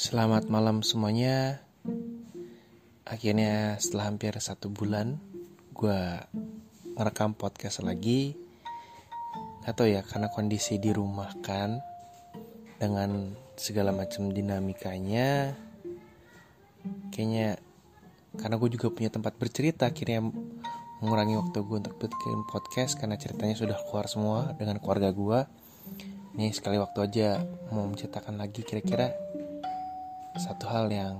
Selamat malam semuanya. Akhirnya setelah hampir satu bulan, gue ngerekam podcast lagi. Gak tau ya, karena kondisi di rumah kan, dengan segala macam dinamikanya, kayaknya karena gue juga punya tempat bercerita, akhirnya mengurangi waktu gue untuk bikin podcast karena ceritanya sudah keluar semua dengan keluarga gue. Nih sekali waktu aja mau menceritakan lagi kira-kira satu hal yang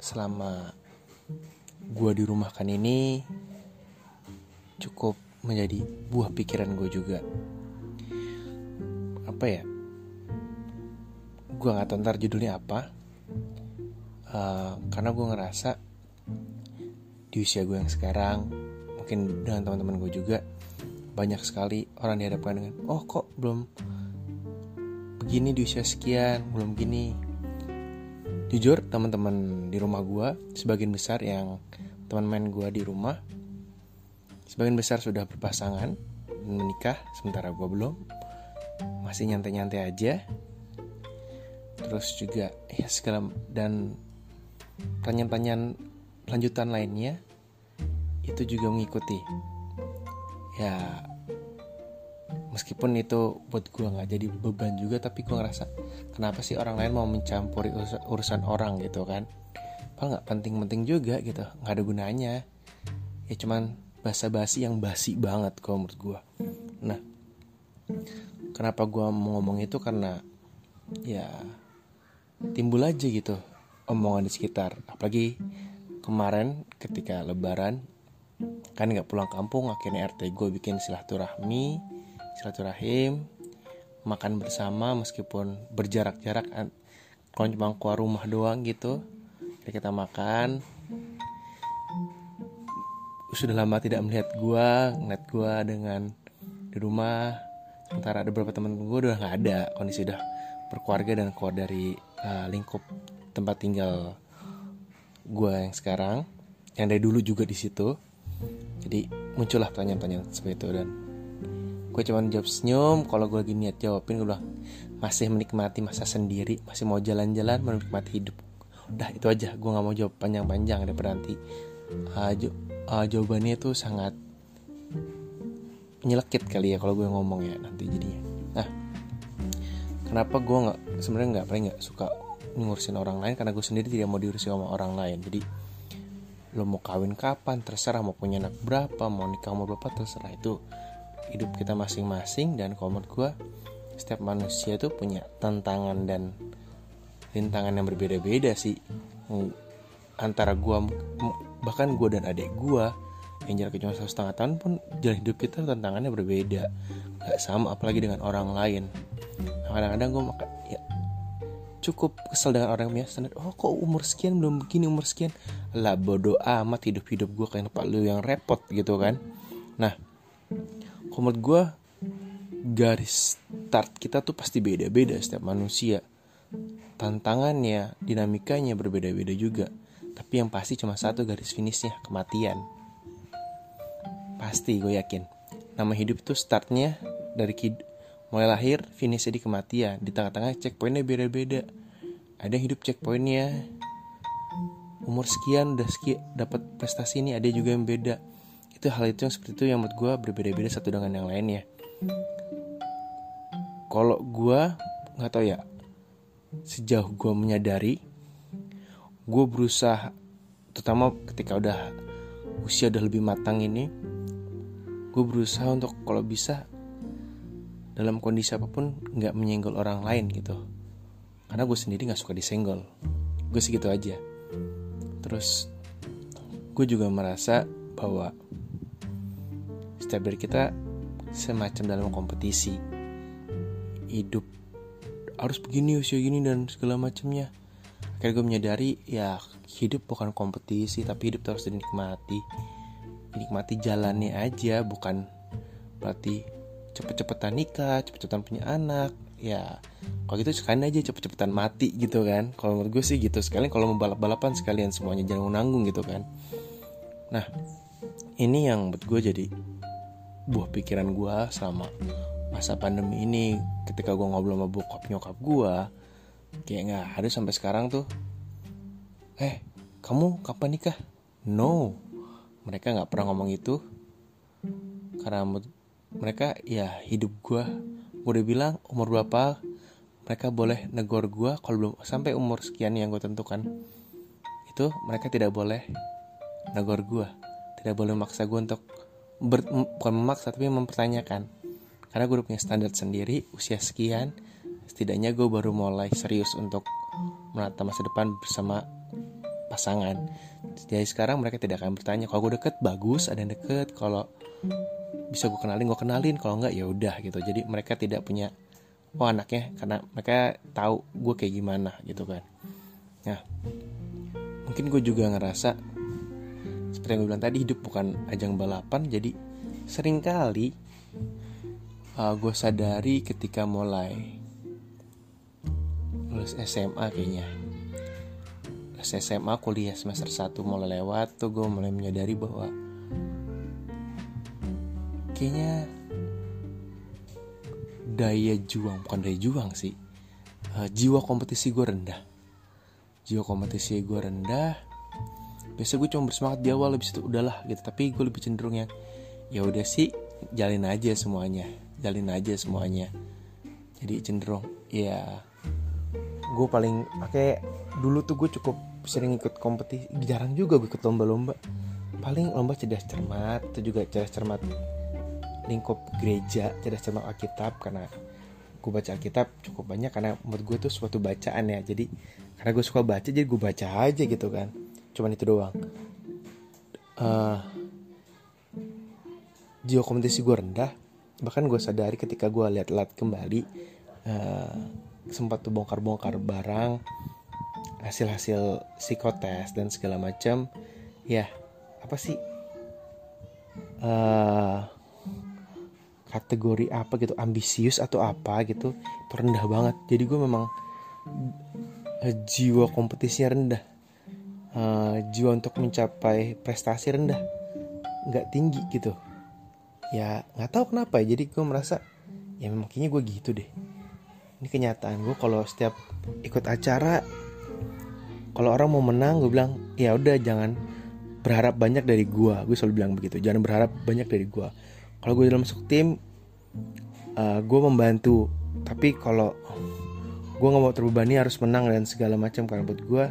selama gue dirumahkan ini cukup menjadi buah pikiran gue juga. Apa ya? Gue nggak tahu judulnya apa. Uh, karena gue ngerasa di usia gue yang sekarang mungkin dengan teman-teman gue juga banyak sekali orang dihadapkan dengan oh kok belum begini di usia sekian belum gini jujur teman-teman di rumah gue sebagian besar yang teman main gue di rumah sebagian besar sudah berpasangan menikah sementara gue belum. Masih nyantai-nyantai aja. Terus juga ya segala dan pertanyaan-pertanyaan lanjutan lainnya itu juga mengikuti. Ya meskipun itu buat gue nggak jadi beban juga tapi gue ngerasa kenapa sih orang lain mau mencampuri urusan orang gitu kan? Apa nggak penting-penting juga gitu nggak ada gunanya. Ya cuman basa-basi yang basi banget kalau menurut gue nah kenapa gue mau ngomong itu karena ya timbul aja gitu omongan di sekitar. Apalagi kemarin ketika lebaran kan nggak pulang kampung akhirnya RT gue bikin silaturahmi silaturahim makan bersama meskipun berjarak-jarak kalau cuma keluar rumah doang gitu Jadi kita makan. Sudah lama tidak melihat gua ngeliat gua dengan di rumah. Sementara ada beberapa teman gue udah nggak ada. Kondisi udah berkeluarga dan keluar dari uh, lingkup tempat tinggal gua yang sekarang yang dari dulu juga di situ. Jadi muncullah pertanyaan-pertanyaan seperti itu dan gue cuma jawab senyum kalau gue lagi niat jawabin gue bilang masih menikmati masa sendiri masih mau jalan-jalan menikmati hidup. Udah itu aja. Gue nggak mau jawab panjang-panjang daripada nanti uh, uh, jawabannya itu sangat nyelekit kali ya kalau gue ngomong ya nanti jadinya. Nah kenapa gue nggak sebenarnya nggak paling nggak suka ngurusin orang lain karena gue sendiri tidak mau diurusin sama orang lain. Jadi lo mau kawin kapan terserah mau punya anak berapa mau nikah mau berapa terserah. Itu hidup kita masing-masing dan kalau menurut gue setiap manusia itu punya tantangan dan rintangan yang berbeda-beda sih. Antara gue bahkan gue dan adik gue yang jaraknya cuma satu setengah tahun pun jalan hidup kita tantangannya berbeda. Nggak sama apalagi dengan orang lain. Kadang-kadang gue maka ya cukup kesel dengan orang biasa standar oh kok umur sekian belum begini umur sekian? Lah bodoh amat hidup hidup gue kayak lu yang repot gitu kan. Nah menurut gue garis start kita tuh pasti beda-beda setiap manusia. Tantangannya dinamikanya berbeda-beda juga. Tapi yang pasti cuma satu garis finishnya kematian. Pasti gue yakin. Nama hidup itu startnya dari kid mulai lahir finishnya di kematian. Di tengah-tengah checkpointnya beda-beda. Ada hidup checkpointnya. Umur sekian udah sekian dapat prestasi ini ada juga yang beda itu hal itu yang seperti itu yang menurut gue berbeda-beda satu dengan yang lainnya kalau gue nggak tahu ya sejauh gue menyadari gue berusaha terutama ketika udah usia udah lebih matang ini gue berusaha untuk kalau bisa dalam kondisi apa pun nggak menyenggol orang lain gitu. Karena gue sendiri nggak suka disenggol. Gue segitu aja. Terus gue juga merasa bahwa setiap dari kita semacam dalam kompetisi. Hidup harus begini usia gini dan segala macamnya. Akhirnya gue menyadari ya hidup bukan kompetisi tapi hidup harus dinikmati. Dinikmati jalannya aja bukan berarti cepet-cepetan nikah cepet-cepetan punya anak. Ya kalau gitu sekalian aja cepet-cepetan mati gitu kan. Kalau menurut gue sih gitu sekalian kalau mau balap-balapan sekalian semuanya jangan nanggung gitu kan. Nah ini yang buat gue jadi buah pikiran gue selama masa pandemi ini. Ketika gue ngobrol sama bokap nyokap gue kayak nggak ada sampai sekarang tuh. Eh kamu kapan nikah? No. Mereka nggak pernah ngomong itu. Karena mereka ya hidup gue gue udah bilang umur berapa? Mereka boleh negor gue kalau belum sampai umur sekian yang gue tentukan. Itu mereka tidak boleh negor gue tidak boleh memaksa gue untuk ber, bukan memaksa tapi mempertanyakan. Karena gue punya standar sendiri usia sekian setidaknya gue baru mulai serius untuk menata masa depan bersama pasangan. Jadi sekarang mereka tidak akan bertanya kalau gue deket bagus ada yang deket. Kalau bisa gue kenalin gue kenalin. Kalau enggak ya udah gitu. Jadi mereka tidak punya oh anaknya karena mereka tahu gue kayak gimana gitu kan. Nah mungkin gue juga ngerasa seperti yang gue bilang tadi hidup bukan ajang balapan. Jadi sering kali uh, gue sadari ketika mulai lulus SMA kayaknya. Lulus SMA kuliah semester 1 mulai lewat tuh gue mulai menyadari bahwa kayaknya daya juang bukan daya juang sih uh, jiwa kompetisi gue rendah. Jiwa kompetisi gue rendah biasa gue cuma bersemangat di awal lebih itu udahlah gitu. Tapi gue lebih cenderung yang ya udah sih jalin aja semuanya jalin aja semuanya. Jadi cenderung ya gue paling pakai dulu tuh gue cukup sering ikut kompetisi jarang juga gue ikut lomba-lomba. Paling lomba cerdas cermat itu juga cerdas cermat lingkup gereja cerdas cermat Alkitab karena gue baca Alkitab cukup banyak karena menurut gue tuh suatu bacaan ya. Jadi karena gue suka baca jadi gue baca aja gitu kan cuman itu doang. Uh, jiwa kompetisi gue rendah. Bahkan gue sadari ketika gue lihat-lihat kembali uh, sempat tuh bongkar-bongkar barang hasil-hasil psikotes dan segala macam ya apa sih? Uh, kategori apa gitu? Ambisius atau apa gitu? Itu rendah banget. Jadi gue memang uh, jiwa kompetisinya rendah uh, jiwa untuk mencapai prestasi rendah nggak tinggi gitu. Ya nggak tahu kenapa ya jadi gue merasa ya memang kayaknya gue gitu deh. Ini kenyataan gue kalau setiap ikut acara kalau orang mau menang gue bilang ya udah jangan berharap banyak dari gue gue selalu bilang begitu jangan berharap banyak dari gue kalau gue dalam masuk tim uh, gue membantu tapi kalau gue nggak mau terbebani harus menang dan segala macam. Karena buat gue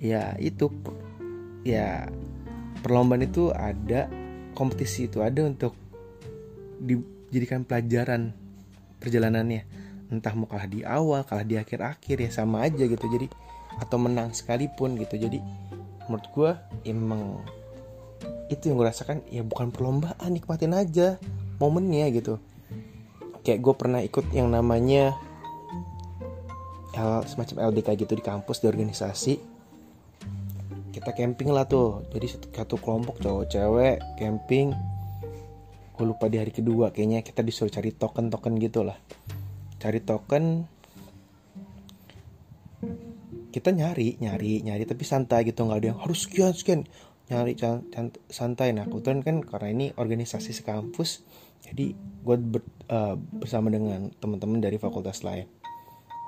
ya itu ya perlombaan itu ada kompetisi itu ada untuk dijadikan pelajaran perjalanannya. Entah mau kalah di awal kalah di akhir-akhir ya sama aja gitu. Jadi atau menang sekalipun gitu. Jadi menurut gue emang itu yang gue rasakan ya bukan perlombaan nikmatin aja momennya gitu. Kayak gue pernah ikut yang namanya L, semacam LDK gitu di kampus di organisasi kita camping lah tuh. Jadi satu kelompok cowok cewek camping. Gue lupa di hari kedua kayaknya kita disuruh cari token token gitu lah. Cari token. Kita nyari nyari nyari tapi santai gitu nggak ada yang harus sekian sekian. Nyari santai. Nah kebetulan kan karena ini organisasi sekampus jadi gue ber, uh, bersama dengan teman-teman dari fakultas lain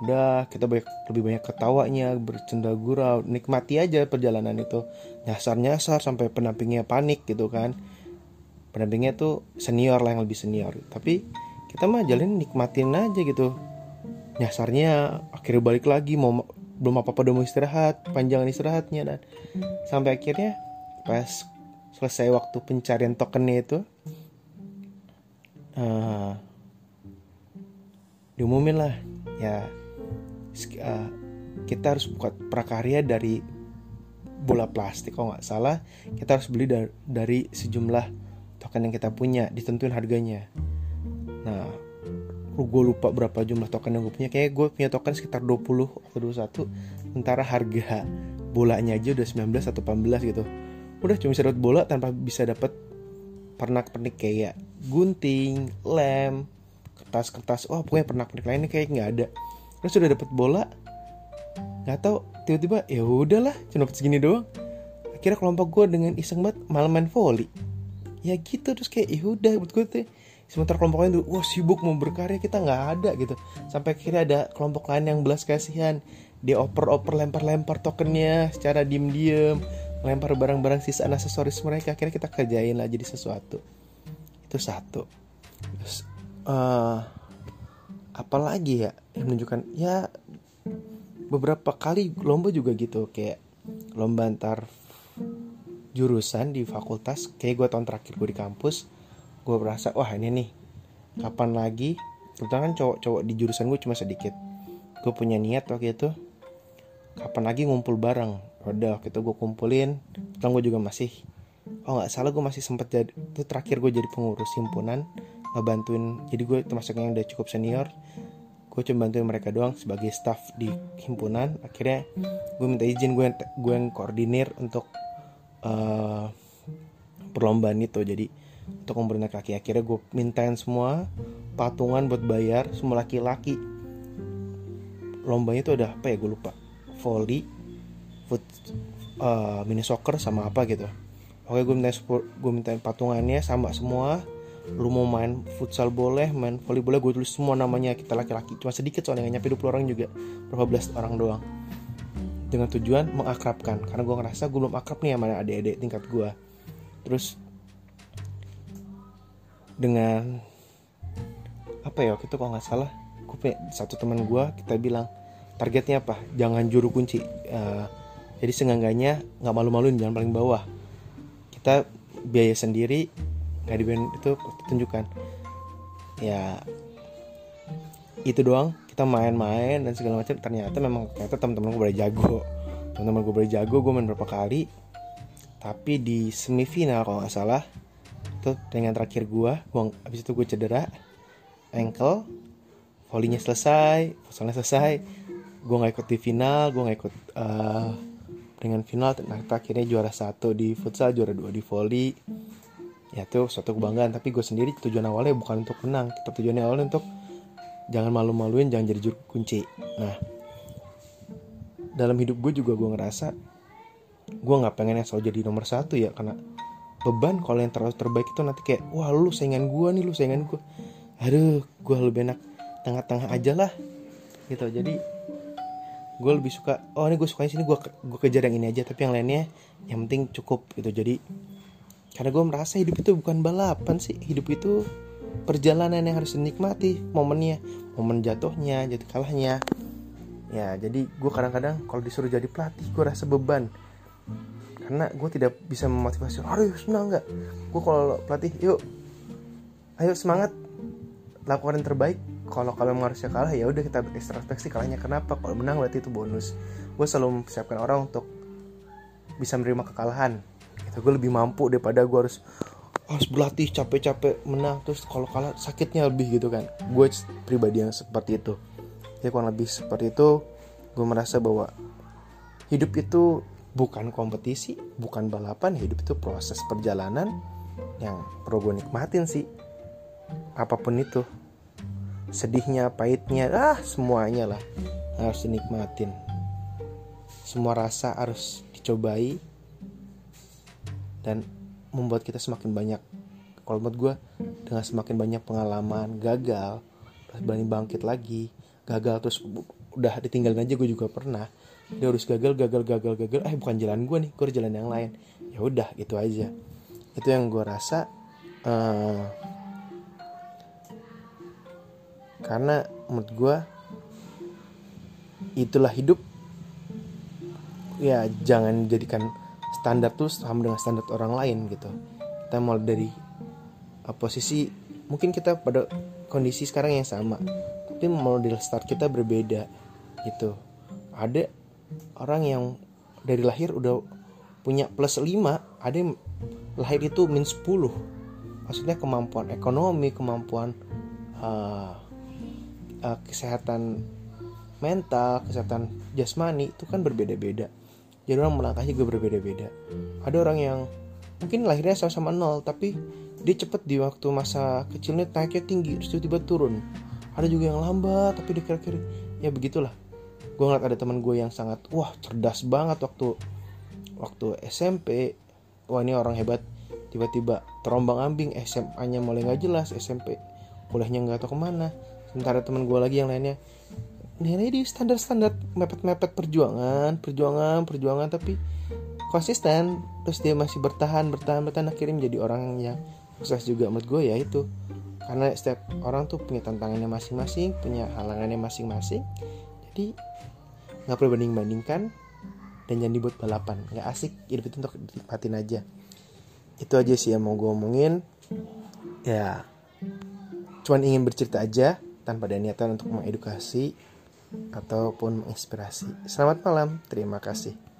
udah kita banyak lebih banyak ketawanya bercanda gurau. Nikmati aja perjalanan itu. Nyasar nyasar sampai pendampingnya panik gitu kan. Pendampingnya tuh senior lah yang lebih senior. Tapi kita mah jalin nikmatin aja gitu. Nyasarnya akhirnya balik lagi mau belum apa apa udah mau istirahat panjangan istirahatnya dan sampai akhirnya pas selesai waktu pencarian tokennya itu uh, diumumin lah. Ya uh, kita harus buat prakarya dari bola plastik kalau nggak salah kita harus beli dari, sejumlah token yang kita punya ditentuin harganya nah gue lupa berapa jumlah token yang gue punya kayak gue punya token sekitar 20 atau 21 sementara harga bolanya aja udah 19 atau 18 gitu udah cuma bisa bola tanpa bisa dapat pernak-pernik kayak gunting, lem, kertas-kertas. Wah, pokoknya pernak-pernik lainnya kayak nggak ada. Terus sudah dapat bola, nggak tahu tiba-tiba ya udahlah cuma dapat segini doang. Akhirnya kelompok gue dengan iseng banget malam main volley. Ya gitu terus kayak ya udah buat gue tuh. Sementara kelompok lain tuh wah sibuk mau berkarya kita nggak ada gitu. Sampai akhirnya ada kelompok lain yang belas kasihan. Dia oper-oper lempar-lempar tokennya secara diem-diem lempar barang-barang sisa aksesoris mereka. Akhirnya kita kerjain lah jadi sesuatu. Itu satu. Terus uh, apalagi ya yang menunjukkan ya beberapa kali lomba juga gitu kayak lomba antar jurusan di fakultas kayak gue tahun terakhir gue di kampus gue merasa wah ini nih kapan lagi? Kebetulan kan cowok-cowok di jurusan gue cuma sedikit. Gue punya niat waktu itu kapan lagi ngumpul bareng? Udah gitu gue kumpulin kebetulan gue juga masih oh nggak salah gue masih sempet jadi itu terakhir gue jadi pengurus himpunan ngebantuin jadi gue termasuk yang udah cukup senior gue cuma bantuin mereka doang sebagai staff di himpunan. Akhirnya gue minta izin gue gue yang koordinir untuk uh, perlombaan itu. Jadi untuk ngumpulin laki akhirnya gue mintain semua patungan buat bayar semua laki-laki. Lombanya itu ada apa ya? Gue lupa. Volley foot uh, mini soccer sama apa gitu. Oke gue minta gue mintain patungannya sama semua lu mau main futsal boleh main volley boleh gue tulis semua namanya kita laki-laki. Cuma sedikit soalnya nggak nyampe 20 orang juga. Berapa belas orang doang. Dengan tujuan mengakrabkan. Karena gue ngerasa gue belum akrab nih sama adik-adik tingkat gue terus dengan apa ya waktu itu kalau nggak salah gue satu teman gue kita bilang targetnya apa? Jangan juru kunci. Uh, jadi seenggaknya nggak malu-maluin jangan paling bawah. Kita biaya sendiri nggak di itu tunjukkan. Ya itu doang. Kita main-main dan segala macam. Ternyata memang ternyata teman-teman gue boleh jago. Teman-teman gue boleh jago gue main berapa kali. Tapi di semifinal kalau nggak salah itu dengan terakhir gue gue abis itu gue cedera ankle volleynya selesai fusalnya selesai. Gue nggak ikut di final gue nggak ikut uh, dengan final. Nah akhirnya juara satu di futsal juara dua di volley ya itu suatu kebanggaan. Tapi gue sendiri tujuan awalnya bukan untuk menang. Kita tujuannya awalnya untuk jangan malu-maluin jangan jadi juru kunci. Nah dalam hidup gue juga gue ngerasa gue nggak pengen yang selalu jadi nomor satu ya karena beban kalau yang terlalu terbaik itu nanti kayak wah lu saingan gue nih lu saingan gue aduh gue lebih enak tengah-tengah aja lah. Gitu. Jadi gue lebih suka oh ini gue sukanya sini gue gue kejar yang ini aja tapi yang lainnya yang penting cukup. Gitu. Jadi karena gue merasa hidup itu bukan balapan sih. Hidup itu perjalanan yang harus dinikmati momennya momen jatuhnya jatuh kalahnya. Ya jadi gue kadang-kadang kalau disuruh jadi pelatih gue rasa beban. Karena gue tidak bisa memotivasi aduh senang nggak? Gue kalau pelatih yuk ayo semangat lakukan yang terbaik. Kalau kalau harusnya kalah ya udah kita introspeksi kalahnya. Kenapa? Kalau menang berarti itu bonus. Gue selalu mempersiapkan orang untuk bisa menerima kekalahan gitu. Gue lebih mampu daripada gue harus harus berlatih capek-capek menang. Terus kalau kalah sakitnya lebih gitu kan. Gue pribadi yang seperti itu. Ya kurang lebih seperti itu gue merasa bahwa hidup itu bukan kompetisi bukan balapan. Hidup itu proses perjalanan yang perlu gue nikmatin sih. Apa pun itu. Sedihnya pahitnya ah semuanya lah harus dinikmatin. Semua rasa harus dicobai dan membuat kita semakin banyak kalau menurut gue dengan semakin banyak pengalaman gagal terus berani bangkit lagi gagal terus udah ditinggalin aja gue juga pernah. Dia harus gagal gagal gagal gagal. Eh bukan jalan gue nih gue harus jalan yang lain. Ya udah gitu aja. Itu yang gue rasa uh, karena menurut gue itulah hidup. Ya jangan jadikan standar tuh sama dengan standar orang lain gitu. Kita mulai dari uh, posisi mungkin kita pada kondisi sekarang yang sama tapi model start kita berbeda gitu. Ada orang yang dari lahir udah punya plus 5 ada yang lahir itu min 10 maksudnya kemampuan ekonomi kemampuan uh, uh, kesehatan mental kesehatan jasmani itu kan berbeda-beda jadi orang melangkahnya juga berbeda-beda. Ada orang yang mungkin lahirnya sama-sama nol tapi dia cepet di waktu masa kecilnya naiknya tinggi terus tiba-tiba turun. Ada juga yang lambat tapi dia kira-kira ya begitulah. Gue ngeliat ada teman gue yang sangat wah cerdas banget waktu waktu SMP wah ini orang hebat. Tiba-tiba terombang ambing SMA-nya mulai nggak jelas SMP kuliahnya nggak tahu ke mana. Sementara teman gue lagi yang lainnya nilai di standar-standar mepet-mepet perjuangan perjuangan perjuangan tapi konsisten. Terus dia masih bertahan bertahan bertahan akhirnya menjadi orang yang sukses juga menurut gue ya itu. Karena setiap orang tuh punya tantangannya masing-masing punya halangannya masing-masing. Jadi nggak perlu banding bandingkan dan jangan dibuat balapan. Nggak asik hidup itu untuk dinikmatin aja. Itu aja sih yang mau gue omongin. Ya cuman ingin bercerita aja tanpa ada niatan untuk mengedukasi ataupun menginspirasi. Selamat malam, terima kasih.